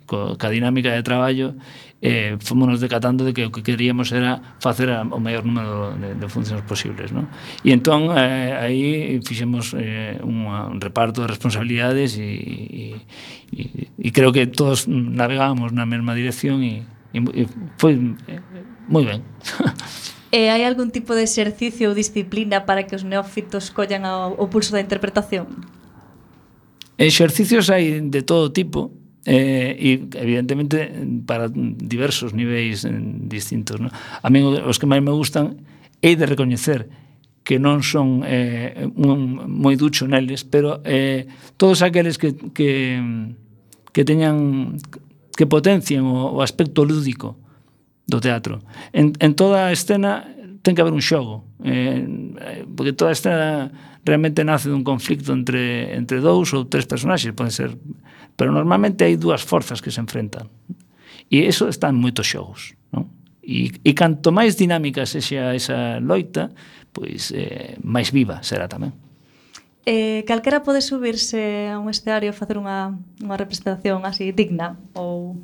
co, ca dinámica de traballo, eh, fomos decatando de que o que queríamos era facer a, o maior número de, de funcións posibles. No? E entón, eh, aí fixemos eh, unha, un reparto de responsabilidades e, e, e, e creo que todos navegábamos na mesma dirección e, foi moi ben. E hai algún tipo de exercicio ou disciplina para que os neófitos collan o pulso da interpretación? Exercicios hai de todo tipo, eh, e evidentemente para diversos niveis eh, distintos. No? A mí os que máis me gustan é de recoñecer que non son eh, un, moi ducho neles, pero eh, todos aqueles que, que, que teñan que potencien o, o aspecto lúdico do teatro. En, en toda a escena ten que haber un xogo, eh, porque toda a escena realmente nace dun conflicto entre, entre dous ou tres personaxes, pode ser, pero normalmente hai dúas forzas que se enfrentan. E eso está en moitos xogos, non? E, e canto máis dinámica sexa esa loita, pois eh, máis viva será tamén. Eh, calquera pode subirse a un escenario e facer unha, unha representación así digna ou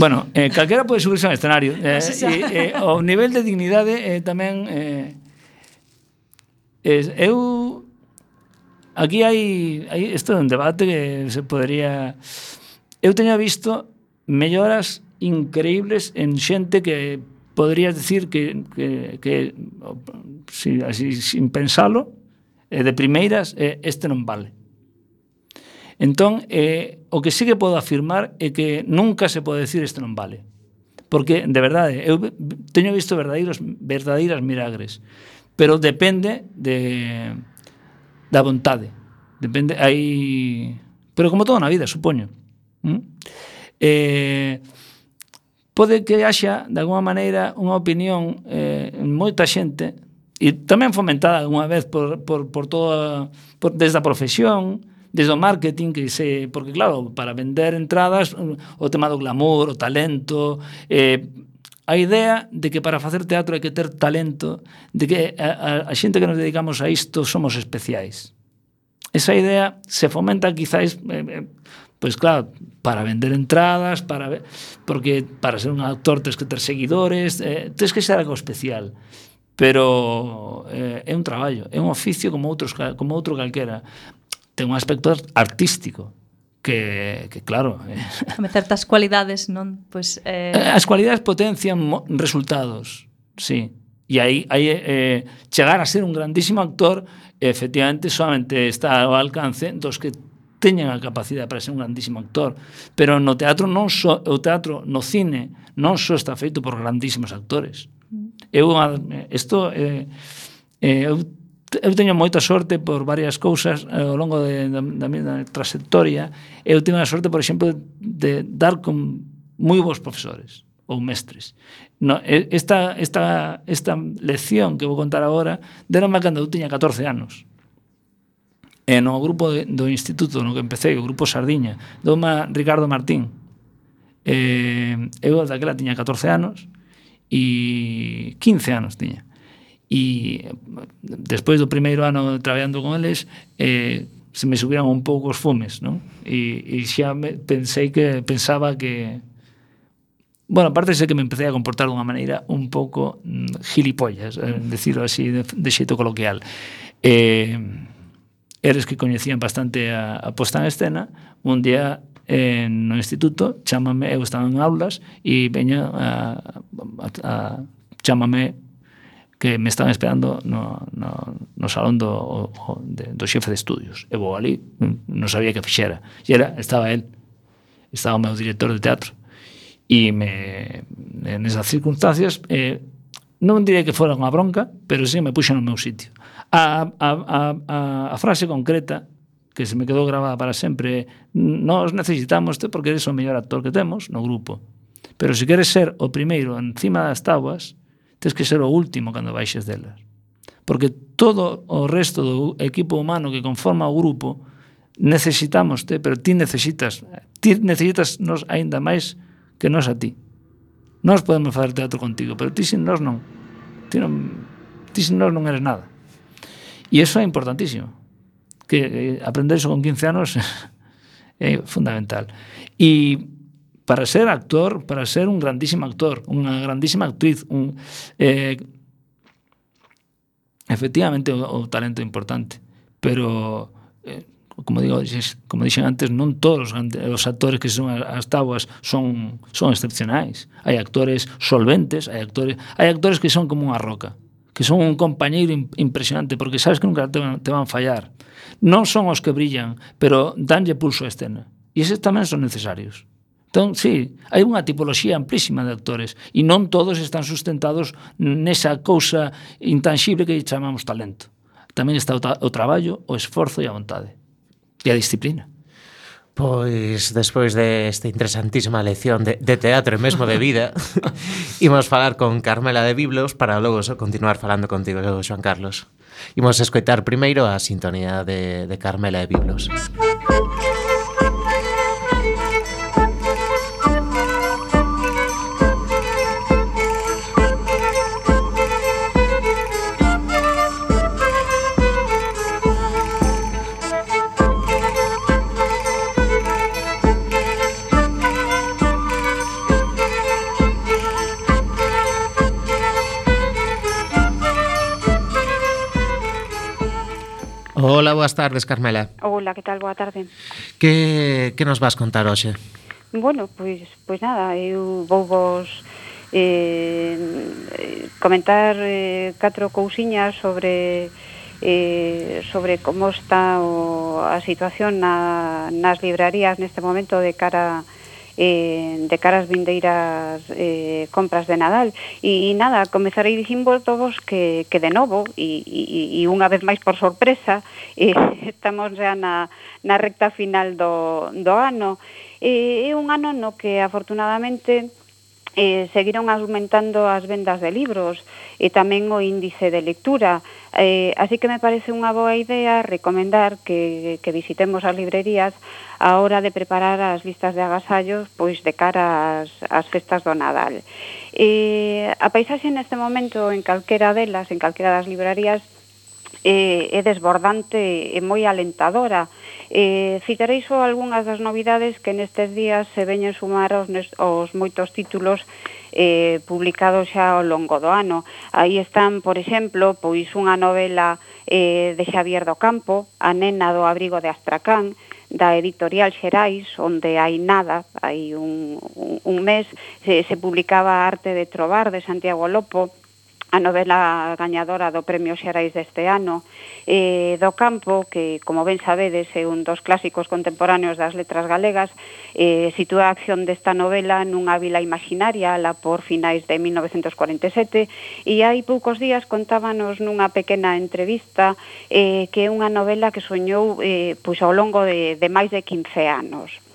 Bueno, eh, calquera pode subirse a un escenario eh, e, eh, o nivel de dignidade eh, tamén eh, es, eu aquí hai, hai isto é un debate que se podría eu teño visto melloras increíbles en xente que podrías decir que, que, que si, así, sin pensalo E de primeiras, eh, este non vale. Entón, eh, o que sí que podo afirmar é que nunca se pode decir este non vale. Porque, de verdade, eu teño visto verdadeiros, verdadeiras milagres. Pero depende de, da vontade. Depende, hai... Pero como todo na vida, supoño. ¿Mm? Eh, pode que haxa, de alguma maneira, unha opinión eh, en moita xente e tamén fomentada unha vez por, por, por toda por, desde a profesión desde o marketing que se porque claro para vender entradas o tema do glamour o talento eh, a idea de que para facer teatro hai que ter talento de que a, a, a xente que nos dedicamos a isto somos especiais esa idea se fomenta quizáis eh, eh, pois claro, para vender entradas, para porque para ser un actor tens que ter seguidores, eh, tens que ser algo especial pero eh, é un traballo, é un oficio como outros como outro calquera. Ten un aspecto artístico que, que claro, eh. Certas cualidades, non? Pois eh... eh as cualidades potencian resultados. Sí. E aí, aí eh, chegar a ser un grandísimo actor efectivamente solamente está ao alcance dos que teñan a capacidade para ser un grandísimo actor, pero no teatro non so, o teatro no cine non só so está feito por grandísimos actores eu isto eh, eh, eu, eu teño moita sorte por varias cousas eh, ao longo de, da, da miña trayectoria. Eu teño a sorte, por exemplo, de dar con moi bons profesores ou mestres. No, esta, esta, esta lección que vou contar agora deronme cando eu tiña 14 anos. E no grupo de, do instituto no que empecé, o grupo Sardiña, doma Ricardo Martín. Eh, eu daquela tiña 14 anos, e 15 anos tiña e despois do primeiro ano traballando con eles eh, se me subiran un pouco os fumes non? E, e xa me, pensei que pensaba que Bueno, aparte sei que me empecé a comportar dunha maneira un pouco mm, gilipollas, eh, decirlo así de, de xeito coloquial. Eh, eres que coñecían bastante a, a posta en escena, un día eh, no instituto, chámame, eu estaba en aulas e veña a, a, a chámame que me estaban esperando no, no, no salón do, o, de, do xefe de estudios. E vou ali, non sabía que fixera. E era, estaba el, estaba o meu director de teatro. E me, en esas circunstancias, eh, non diré que fora unha bronca, pero sí me puxo no meu sitio. A, a, a, a, a frase concreta que se me quedou grabada para sempre, nós necesitamos te porque eres o mellor actor que temos no grupo. Pero se queres ser o primeiro encima das tabuas, tens que ser o último cando baixes delas. Porque todo o resto do equipo humano que conforma o grupo necesitamos te, pero ti necesitas, ti necesitas nos aínda máis que nos a ti. Nós podemos fazer teatro contigo, pero ti sin nós non. Ti, non, ti sin nós non eres nada. E iso é importantísimo que eh, aprender eso con 15 anos é fundamental. E para ser actor, para ser un grandísimo actor, unha grandísima actriz, un eh, efectivamente o, o talento é importante, pero eh, como digo, como dixen antes, non todos os, os actores que son as tabuas son son excepcionais. Hai actores solventes, hai actores, hai actores que son como unha roca que son un compañeiro impresionante, porque sabes que nunca te van, te van fallar. Non son os que brillan, pero danlle pulso a escena. E eses tamén son necesarios. Entón, sí, hai unha tipoloxía amplísima de actores e non todos están sustentados nesa cousa intangible que chamamos talento. Tamén está o, ta o traballo, o esforzo e a vontade e a disciplina. Pois, despois desta de interesantísima lección de, de teatro e mesmo de vida, imos falar con Carmela de Biblos para logo continuar falando contigo, Joan Carlos. Imos escoitar primeiro a sintonía de, de Carmela de Biblos. Música Ola, boas tardes, Carmela. Ola, que tal? Boa tarde. Que, que nos vas contar hoxe? Bueno, pois, pois nada, eu vou vos eh, comentar eh, catro cousiñas sobre eh, sobre como está o, a situación na, nas librarías neste momento de cara a eh, de cara ás vindeiras eh, compras de Nadal. E, e nada, comezarei dicimos todos que, que de novo, e, e, e unha vez máis por sorpresa, eh, estamos xa na, na recta final do, do ano. E, é un ano no que afortunadamente eh, seguiron aumentando as vendas de libros e tamén o índice de lectura. Eh, así que me parece unha boa idea recomendar que, que visitemos as librerías a hora de preparar as listas de agasallos pois de cara ás, ás festas do Nadal. Eh, a paisaxe neste momento en calquera delas, en calquera das librerías, é, é desbordante e moi alentadora. Eh, citarei só algunhas das novidades que nestes días se veñen sumar os, os moitos títulos eh, publicados xa ao longo do ano. Aí están, por exemplo, pois unha novela eh, de Xavier do Campo, A nena do abrigo de Astracán, da editorial Xerais, onde hai nada, hai un, un, un mes, se, se publicaba Arte de Trobar, de Santiago Lopo, a novela gañadora do Premio Xerais deste ano, eh, do campo, que, como ben sabedes, é un dos clásicos contemporáneos das letras galegas, eh, sitúa a acción desta novela nunha vila imaginaria, la por finais de 1947, e hai poucos días contábanos nunha pequena entrevista eh, que é unha novela que soñou eh, pois ao longo de, de máis de 15 anos.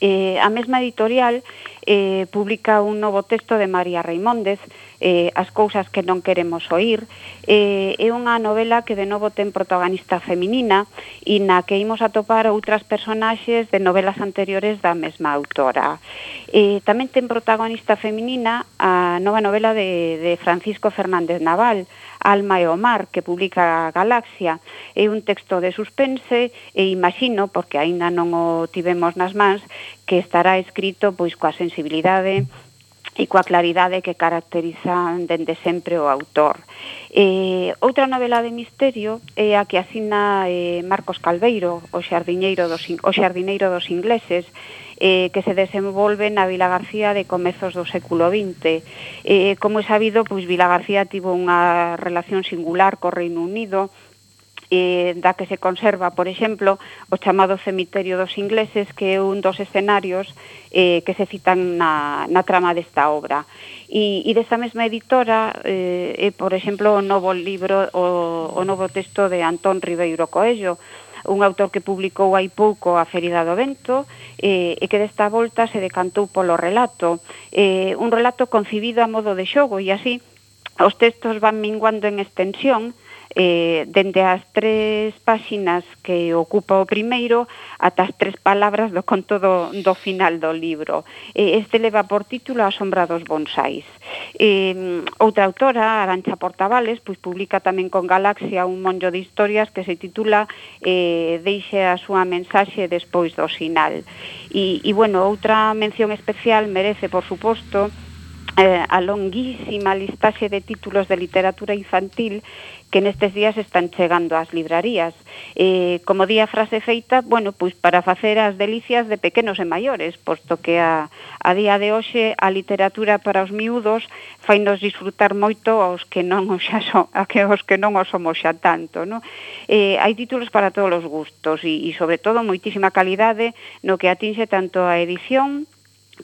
Eh, a mesma editorial eh, publica un novo texto de María Reimóndez, eh, as cousas que non queremos oír. Eh, é unha novela que de novo ten protagonista feminina e na que imos atopar outras personaxes de novelas anteriores da mesma autora. Eh, tamén ten protagonista feminina a nova novela de, de Francisco Fernández Naval, Alma e o mar, que publica Galaxia. É un texto de suspense e imagino, porque aínda non o tivemos nas mans, que estará escrito pois coa sensibilidade e coa claridade que caracterizan dende sempre o autor. Eh, outra novela de misterio é a que asina eh, Marcos Calveiro, o xardineiro dos, o xardineiro dos ingleses, eh, que se desenvolve na Vila García de comezos do século XX. Eh, como é sabido, pois Vila García tivo unha relación singular co Reino Unido, eh, da que se conserva, por exemplo, o chamado cemiterio dos ingleses, que é un dos escenarios eh, que se citan na, na trama desta obra. E, e desta mesma editora eh, é, por exemplo, o novo libro, o, o novo texto de Antón Ribeiro Coello, un autor que publicou hai pouco a Ferida do Vento eh, e que desta volta se decantou polo relato. Eh, un relato concibido a modo de xogo e así os textos van minguando en extensión eh, dende as tres páxinas que ocupa o primeiro ata as tres palabras do conto do, do final do libro. Eh, este leva por título A sombra dos bonsais. Eh, outra autora, Arancha Portavales, pois publica tamén con Galaxia un monllo de historias que se titula eh, Deixe a súa mensaxe despois do sinal. E, e bueno, outra mención especial merece, por suposto, eh, a longuísima listaxe de títulos de literatura infantil que nestes días están chegando ás librarías. Eh, como día frase feita, bueno, pois para facer as delicias de pequenos e maiores, posto que a, a día de hoxe a literatura para os miúdos fainos disfrutar moito aos que non os xa son, a que os que non os somos xa tanto, no? Eh, hai títulos para todos os gustos e, e sobre todo moitísima calidade no que atinxe tanto a edición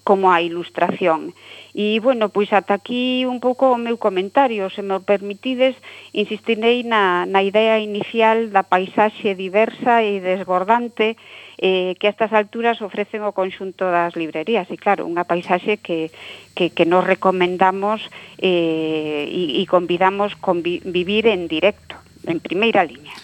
como a ilustración. E, bueno, pois ata aquí un pouco o meu comentario, se me permitides, insistirei na, na idea inicial da paisaxe diversa e desbordante eh, que a estas alturas ofrecen o conxunto das librerías. E claro, unha paisaxe que, que, que nos recomendamos eh, e, e convidamos convivir en directo, en primeira liña.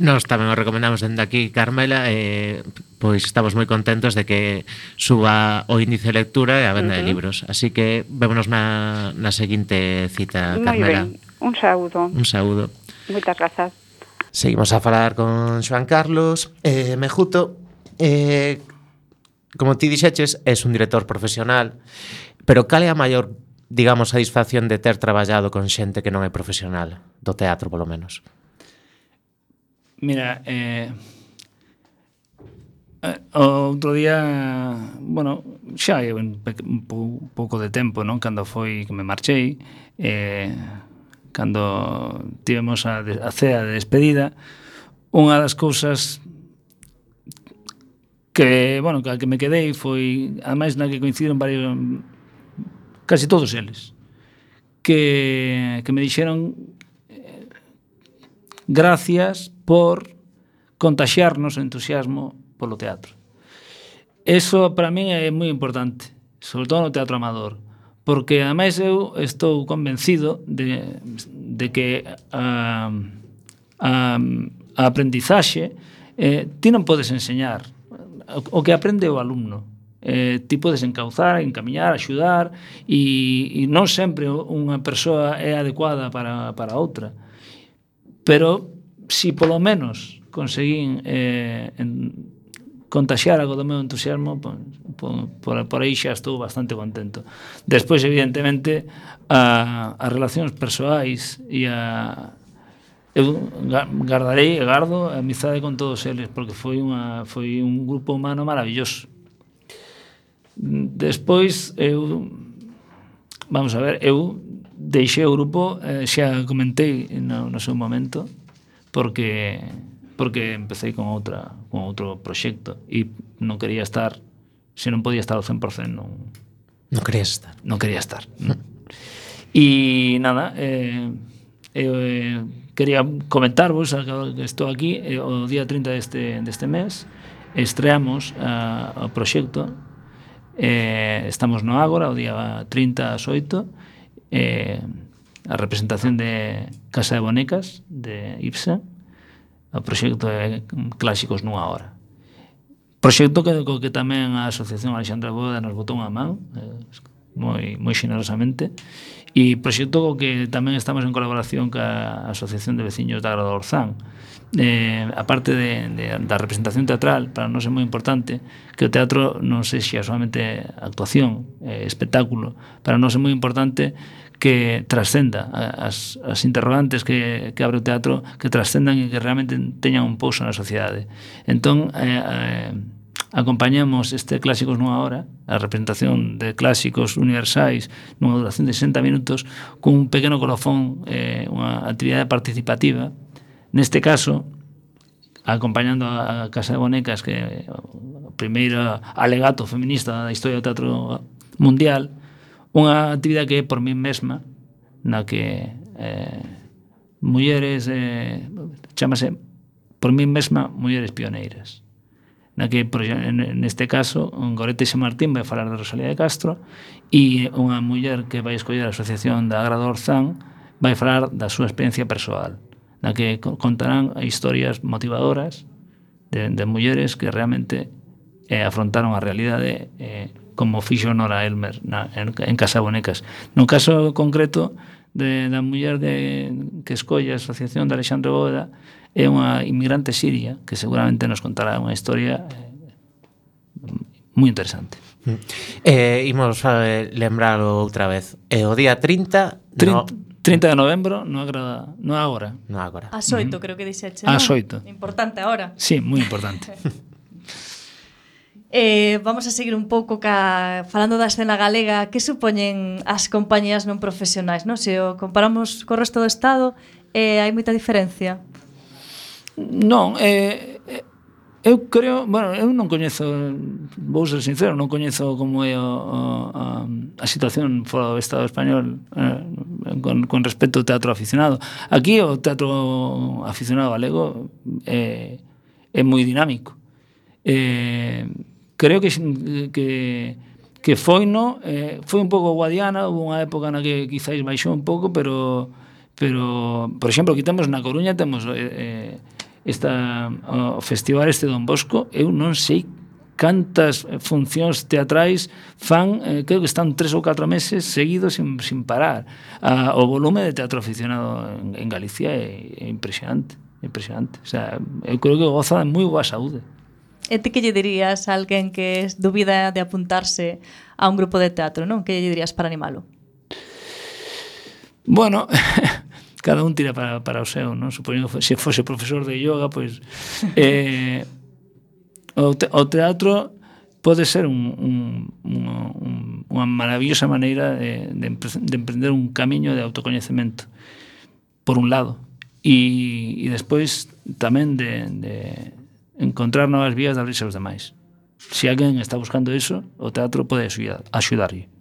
Nos tamén o recomendamos dende aquí, Carmela, eh, pois estamos moi contentos de que suba o índice de lectura e a venda uh -huh. de libros. Así que vémonos na, na seguinte cita, muy Carmela. Ben. Un saúdo. Un saúdo. Moitas grazas. Seguimos a falar con Xoan Carlos eh, Mejuto eh, Como ti dixeches, és un director profesional Pero cal é a maior, digamos, satisfacción de ter traballado con xente que non é profesional Do teatro, polo menos? Mira, eh, eh outro día, bueno, xa hai un, un pouco de tempo, non? Cando foi que me marchei, eh, cando tivemos a, a cea de despedida, unha das cousas que, bueno, que me quedei foi, ademais na que coincidiron varios, casi todos eles, que, que me dixeron eh, gracias por contagiarnos o entusiasmo polo teatro. Eso para min é moi importante, sobre todo no teatro amador, porque ademais eu estou convencido de, de que a, a, a aprendizaxe eh, ti non podes enseñar o, o que aprende o alumno eh, ti podes encauzar, encamiñar, axudar e, e non sempre unha persoa é adecuada para, para outra pero si polo menos conseguín eh, en, contaxiar algo do meu entusiasmo por, por, por aí xa estou bastante contento. Despois evidentemente a, as relacións persoais e a eu guardarei e gardo a amizade con todos eles porque foi unha foi un grupo humano maravilloso. Despois eu vamos a ver eu deixei o grupo eh, xa comentei no, no seu momento porque, porque empecé con, outra, con outro proxecto e non quería estar, se non podía estar ao 100% non... Non quería estar. Non quería estar. E nada, eh, eu eh, quería comentarvos que estou aquí eh, o día 30 deste, deste mes estreamos a, o proxecto eh, estamos no Ágora o día 30 ás 8 eh, a representación de Casa de Bonecas de Ipsa o proxecto é Clásicos nunha hora. Proxecto que, co que tamén a Asociación Alexandra Boda nos botou unha man eh, moi, moi xenerosamente e proxecto co que tamén estamos en colaboración ca Asociación de Veciños da Grada Orzán. Eh, a parte de, de, da representación teatral para nós é moi importante que o teatro non sexa solamente actuación eh, espectáculo para nós é moi importante que trascenda as, as interrogantes que, que abre o teatro que trascendan e que realmente teñan un pouso na sociedade. Entón eh, eh, acompañamos este Clásicos nunha hora a representación de clásicos universais nunha duración de 60 minutos cun pequeno colofón eh, unha actividade participativa. Neste caso acompañando a Casa de Bonecas que o primeiro alegato feminista da historia do teatro mundial unha actividade que é por mí mesma na que eh, mulleres eh, chamase por mí mesma mulleres pioneiras. Na que por, neste caso Gorete Xe Martín vai falar de Rosalía de Castro e unha muller que vai escoller a Asociación da Agrado Orzán vai falar da súa experiencia persoal na que contarán historias motivadoras de, de mulleres que realmente eh, afrontaron a realidade eh, como fixo Nora Elmer na, en, en Casabonecas. No caso concreto de, da muller de, que escolle a Asociación de Alexandre Boda é unha inmigrante siria que seguramente nos contará unha historia eh, moi interesante. Mm. Eh, imos a lembralo outra vez. Eh, o día 30, 30 no... 30 de novembro, non agrada, no agora. Non agora. A xoito, mm. creo que dixeche. A xoito. Importante agora. Sí, moi importante. Eh, vamos a seguir un pouco ca falando da escena galega, que supoñen as compañías non profesionais, non? Se o comparamos co resto do estado, eh, hai moita diferencia. Non, eh, eh, eu creo, bueno, eu non coñezo, vou ser sincero, non coñezo como é o, o, a, a situación fora do Estado español eh, con, con respecto ao teatro aficionado. Aquí o teatro aficionado galego eh, é moi dinámico. Eh, creo que que, que foi no eh, foi un pouco guadiana, houve unha época na que quizáis baixou un pouco, pero pero por exemplo, aquí temos na Coruña temos eh, eh esta o festival este Don Bosco, eu non sei cantas funcións teatrais fan, eh, creo que están tres ou catro meses seguidos sin, sin parar. Ah, o volume de teatro aficionado en, en Galicia é, é impresionante, impresionante. O sea, eu creo que goza de moi boa saúde. E ti que lle dirías a alguén que es dubida de apuntarse a un grupo de teatro, non? Que lle dirías para animalo? Bueno, cada un tira para, para o seu, non? Supoño que se fose profesor de yoga, pois... Eh, o, te, o teatro pode ser un, un, un, un, unha maravillosa maneira de, de, de emprender un camiño de autocoñecemento, por un lado. E, e despois tamén de, de, encontrar novas vías de abrirse aos demais. Se alguén está buscando iso, o teatro pode axudarlle.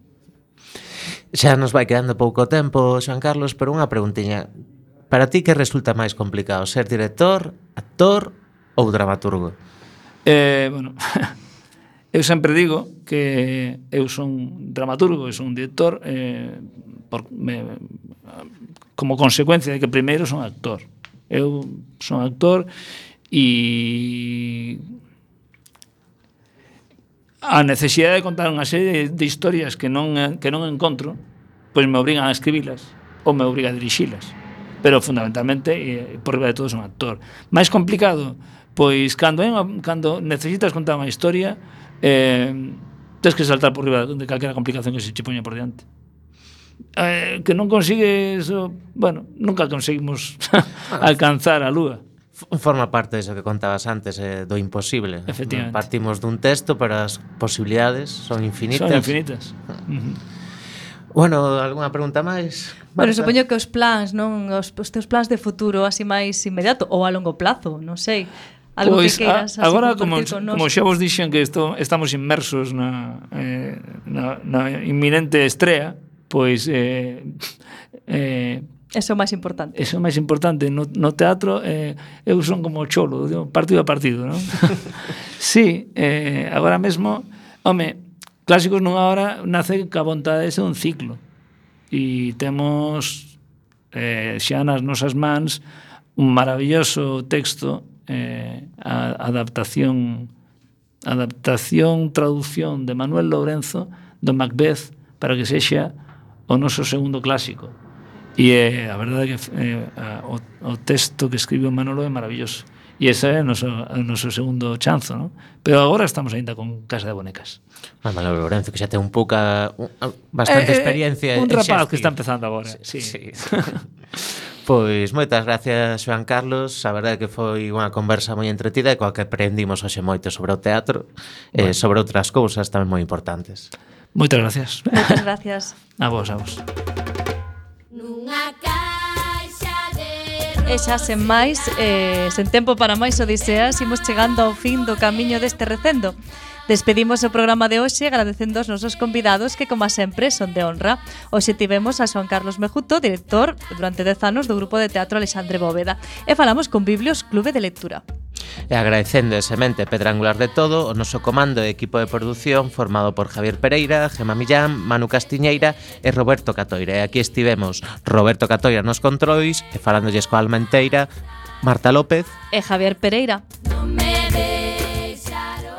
Xa nos vai quedando pouco tempo, Xoan Carlos, pero unha preguntiña. Para ti que resulta máis complicado, ser director, actor ou dramaturgo? Eh, bueno, eu sempre digo que eu son dramaturgo, eu son director, eh, por, me, como consecuencia de que primeiro son actor. Eu son actor e a necesidade de contar unha serie de historias que non, que non encontro pois me obrigan a escribilas ou me obriga a dirixilas. Pero fundamentalmente eh, por riba de todo son actor. Máis complicado pois cando, eh, cando necesitas contar unha historia eh, tens que saltar por riba de calquera complicación que se che poña por diante. Eh, que non consigues bueno, nunca conseguimos alcanzar a lúa forma parte iso que contabas antes eh, do imposible. Efectivamente. Partimos dun texto para as posibilidades son infinitas. Son infinitas. Ah. Bueno, algunha pregunta máis? Marta? Bueno, supoño que os plans, non? Os, os teus plans de futuro así máis inmediato ou a longo plazo, non sei. Algo pois, que queiras a, agora, como, como xa vos dixen que esto, estamos inmersos na, eh, na, na inminente estrea, pois eh, eh, Eso é o máis importante. Eso é o máis importante. No, no teatro eh, eu son como o cholo, digo, partido a partido, non? sí, eh, agora mesmo, home, clásicos nunha hora nace ca vontade ese un ciclo. E temos eh, xa nas nosas mans un maravilloso texto eh, a adaptación adaptación, traducción de Manuel Lorenzo do Macbeth para que sexa o noso segundo clásico. E eh, a verdade é que eh, a, o, o texto que escribe o Manolo é maravilloso. E ese é o noso, o noso segundo chanzo, non? Pero agora estamos aínda con Casa de Bonecas. Ah, Manolo Lorenzo, que xa ten un pouca un, bastante eh, eh experiencia. Eh, un rapaz que está empezando agora. Sí. sí. sí. Pois moitas gracias, Joan Carlos. A verdade que foi unha conversa moi entretida e coa que aprendimos hoxe moito sobre o teatro eh, bueno. e sobre outras cousas tamén moi importantes. Moitas gracias. Moitas gracias. a vos, a vos. Unha caixa de E xa sen máis, eh, sen tempo para máis odiseas, imos chegando ao fin do camiño deste recendo. Despedimos o programa de hoxe agradecendo aos nosos convidados que, como sempre, son de honra. Hoxe tivemos a Xoan Carlos Mejuto, director durante 10 anos do Grupo de Teatro Alexandre Bóveda, e falamos con Biblios Clube de Lectura. E agradecendo ese mente pedra angular de todo, o noso comando e equipo de produción formado por Javier Pereira, Gema Millán, Manu Castiñeira e Roberto Catoira. E aquí estivemos Roberto Catoira nos controis e falándolles coa Almenteira, Marta López e Javier Pereira. No me